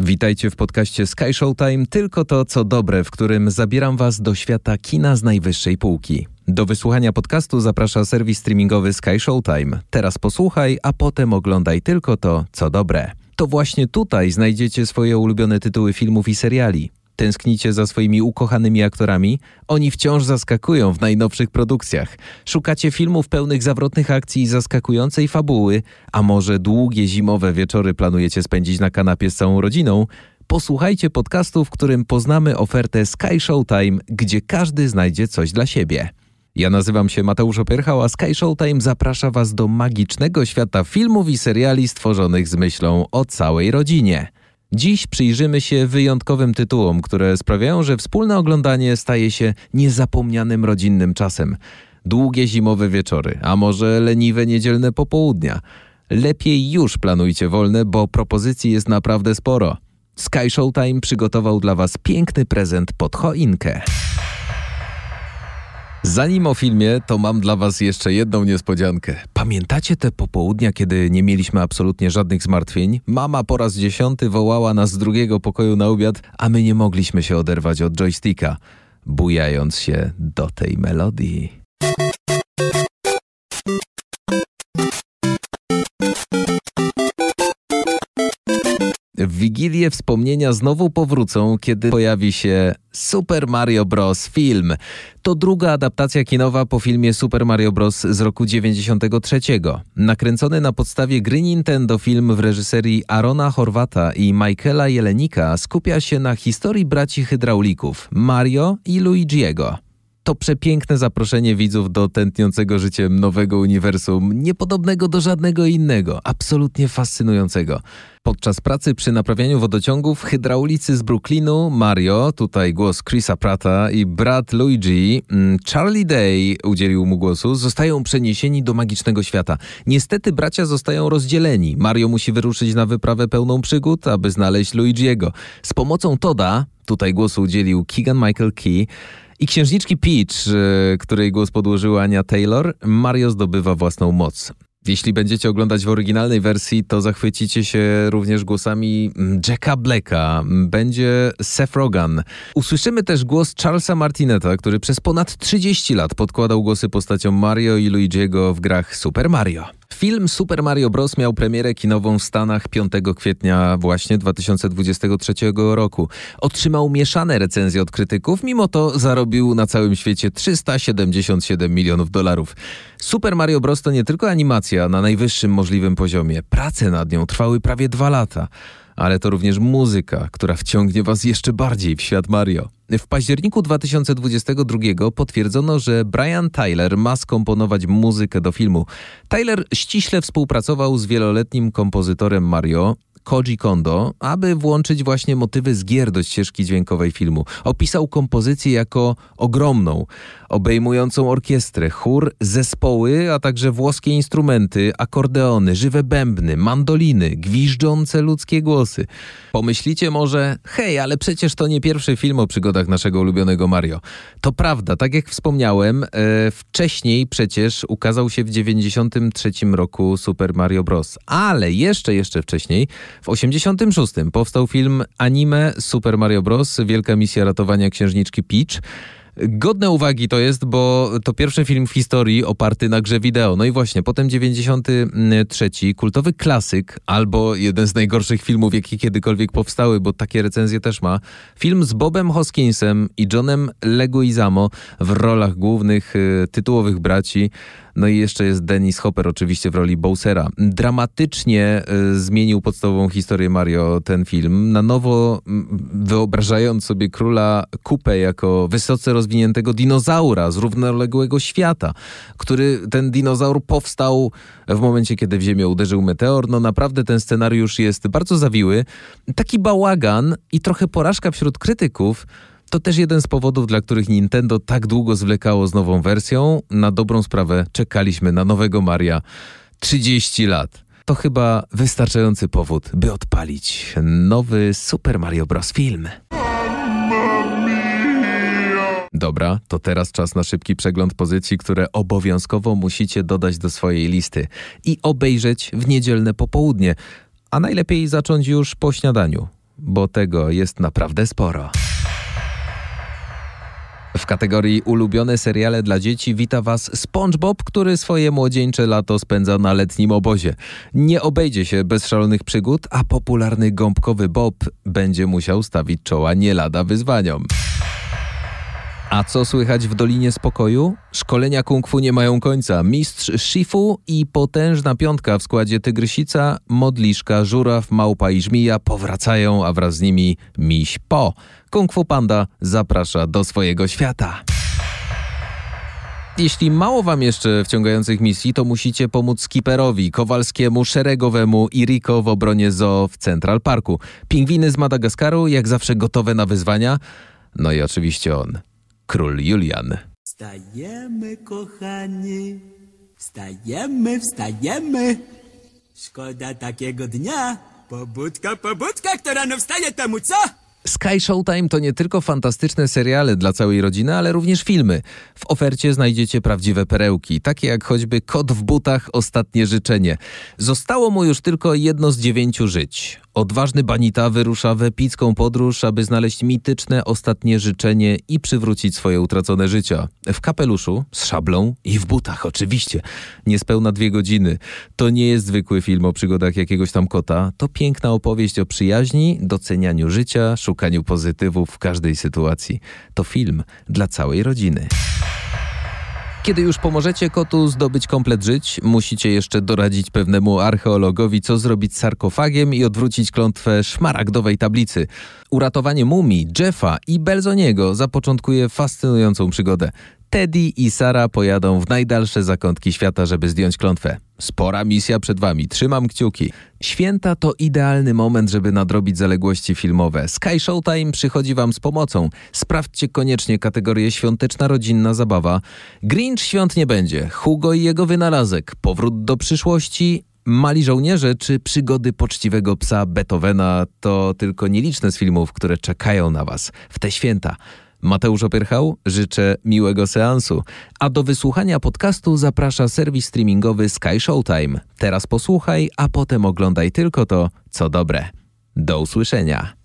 Witajcie w podcaście Sky Showtime, tylko to co dobre, w którym zabieram Was do świata kina z najwyższej półki. Do wysłuchania podcastu zaprasza serwis streamingowy Sky Showtime. Teraz posłuchaj, a potem oglądaj tylko to co dobre. To właśnie tutaj znajdziecie swoje ulubione tytuły filmów i seriali. Tęsknicie za swoimi ukochanymi aktorami? Oni wciąż zaskakują w najnowszych produkcjach. Szukacie filmów pełnych zawrotnych akcji i zaskakującej fabuły? A może długie zimowe wieczory planujecie spędzić na kanapie z całą rodziną? Posłuchajcie podcastu, w którym poznamy ofertę Sky Showtime, gdzie każdy znajdzie coś dla siebie. Ja nazywam się Mateusz Opierchał, a Sky Showtime zaprasza Was do magicznego świata filmów i seriali stworzonych z myślą o całej rodzinie. Dziś przyjrzymy się wyjątkowym tytułom, które sprawiają, że wspólne oglądanie staje się niezapomnianym rodzinnym czasem. Długie zimowe wieczory, a może leniwe niedzielne popołudnia. Lepiej już planujcie wolne, bo propozycji jest naprawdę sporo. Sky Showtime przygotował dla Was piękny prezent pod choinkę. Zanim o filmie, to mam dla Was jeszcze jedną niespodziankę. Pamiętacie te popołudnia, kiedy nie mieliśmy absolutnie żadnych zmartwień? Mama po raz dziesiąty wołała nas z drugiego pokoju na obiad, a my nie mogliśmy się oderwać od joysticka, bujając się do tej melodii. W Wigilię wspomnienia znowu powrócą, kiedy pojawi się Super Mario Bros. film. To druga adaptacja kinowa po filmie Super Mario Bros. z roku 93. Nakręcony na podstawie gry Nintendo film w reżyserii Arona Horwata i Michaela Jelenika skupia się na historii braci hydraulików Mario i Luigiego. To przepiękne zaproszenie widzów do tętniącego życiem nowego uniwersum, niepodobnego do żadnego innego, absolutnie fascynującego. Podczas pracy przy naprawianiu wodociągów hydraulicy z Brooklynu, Mario, tutaj głos Chrisa Prata i brat Luigi, mm, Charlie Day udzielił mu głosu, zostają przeniesieni do magicznego świata. Niestety bracia zostają rozdzieleni. Mario musi wyruszyć na wyprawę pełną przygód, aby znaleźć Luigiego. Z pomocą Toda, tutaj głosu udzielił Keegan Michael Key, i księżniczki Peach, e, której głos podłożyła Ania Taylor, Mario zdobywa własną moc. Jeśli będziecie oglądać w oryginalnej wersji, to zachwycicie się również głosami mm, Jacka Blacka. Będzie Seth Rogen. Usłyszymy też głos Charlesa Martineta, który przez ponad 30 lat podkładał głosy postaciom Mario i Luigiego w grach Super Mario. Film Super Mario Bros. miał premierę kinową w Stanach 5 kwietnia właśnie 2023 roku. Otrzymał mieszane recenzje od krytyków, mimo to zarobił na całym świecie 377 milionów dolarów. Super Mario Bros. to nie tylko animacja na najwyższym możliwym poziomie. Prace nad nią trwały prawie dwa lata ale to również muzyka, która wciągnie Was jeszcze bardziej w świat Mario. W październiku 2022 potwierdzono, że Brian Tyler ma skomponować muzykę do filmu. Tyler ściśle współpracował z wieloletnim kompozytorem Mario, Koji Kondo, aby włączyć właśnie motywy z gier do ścieżki dźwiękowej filmu. Opisał kompozycję jako ogromną, obejmującą orkiestrę, chór, zespoły, a także włoskie instrumenty, akordeony, żywe bębny, mandoliny, gwiżdżące ludzkie głosy. Pomyślicie może, hej, ale przecież to nie pierwszy film o przygodach naszego ulubionego Mario. To prawda, tak jak wspomniałem, e, wcześniej przecież ukazał się w 93 roku Super Mario Bros. Ale jeszcze, jeszcze wcześniej w 86 powstał film anime Super Mario Bros. Wielka misja ratowania księżniczki Peach. Godne uwagi to jest, bo to pierwszy film w historii oparty na grze wideo. No i właśnie, potem 93, kultowy klasyk, albo jeden z najgorszych filmów, jakie kiedykolwiek powstały, bo takie recenzje też ma. Film z Bobem Hoskinsem i Johnem Leguizamo w rolach głównych y, tytułowych braci. No i jeszcze jest Dennis Hopper oczywiście w roli Bowsera. Dramatycznie y, zmienił podstawową historię Mario ten film, na nowo wyobrażając sobie króla Kupę jako wysoce rozwiniętego dinozaura z równoległego świata, który ten dinozaur powstał w momencie, kiedy w ziemię uderzył meteor. No naprawdę ten scenariusz jest bardzo zawiły. Taki bałagan i trochę porażka wśród krytyków, to też jeden z powodów, dla których Nintendo tak długo zwlekało z nową wersją. Na dobrą sprawę czekaliśmy na nowego Maria 30 lat. To chyba wystarczający powód, by odpalić nowy Super Mario Bros. film. Dobra, to teraz czas na szybki przegląd pozycji, które obowiązkowo musicie dodać do swojej listy i obejrzeć w niedzielne popołudnie, a najlepiej zacząć już po śniadaniu bo tego jest naprawdę sporo. W kategorii ulubione seriale dla dzieci wita Was SpongeBob, który swoje młodzieńcze lato spędza na letnim obozie. Nie obejdzie się bez szalonych przygód, a popularny gąbkowy Bob będzie musiał stawić czoła nie lada wyzwaniom. A co słychać w Dolinie Spokoju? Szkolenia kung fu nie mają końca. Mistrz Shifu i potężna piątka w składzie Tygrysica, Modliszka, Żuraw, Małpa i Żmija powracają, a wraz z nimi Miś Po. Kung Fu Panda zaprasza do swojego świata. Jeśli mało wam jeszcze wciągających misji, to musicie pomóc Skiperowi, Kowalskiemu, Szeregowemu i Rico w obronie zoo w Central Parku. Pingwiny z Madagaskaru, jak zawsze gotowe na wyzwania. No i oczywiście on, król Julian. Wstajemy, kochani. Wstajemy, wstajemy. Szkoda takiego dnia. Pobudka, pobudka, kto rano wstaje temu co? Sky Showtime to nie tylko fantastyczne seriale dla całej rodziny, ale również filmy. W ofercie znajdziecie prawdziwe perełki, takie jak choćby Kot w butach, Ostatnie życzenie. Zostało mu już tylko jedno z dziewięciu żyć. Odważny Banita wyrusza w epicką podróż, aby znaleźć mityczne ostatnie życzenie i przywrócić swoje utracone życia. W kapeluszu, z szablą i w butach oczywiście. Niespełna dwie godziny. To nie jest zwykły film o przygodach jakiegoś tam kota. To piękna opowieść o przyjaźni, docenianiu życia, szukaniu pozytywów w każdej sytuacji. To film dla całej rodziny. Kiedy już pomożecie kotu zdobyć komplet żyć, musicie jeszcze doradzić pewnemu archeologowi, co zrobić z sarkofagiem i odwrócić klątwę szmaragdowej tablicy. Uratowanie mumii, Jeffa i Belzoniego zapoczątkuje fascynującą przygodę. Teddy i Sara pojadą w najdalsze zakątki świata, żeby zdjąć klątwę. Spora misja przed wami, trzymam kciuki. Święta to idealny moment, żeby nadrobić zaległości filmowe. Sky Showtime przychodzi wam z pomocą. Sprawdźcie koniecznie kategorię świąteczna rodzinna zabawa. Grinch świąt nie będzie, Hugo i jego wynalazek, powrót do przyszłości, Mali żołnierze czy przygody poczciwego psa Beethovena to tylko nieliczne z filmów, które czekają na was w te święta. Mateusz Opierchał, życzę miłego seansu, a do wysłuchania podcastu zaprasza serwis streamingowy Sky Showtime. Teraz posłuchaj, a potem oglądaj tylko to, co dobre. Do usłyszenia.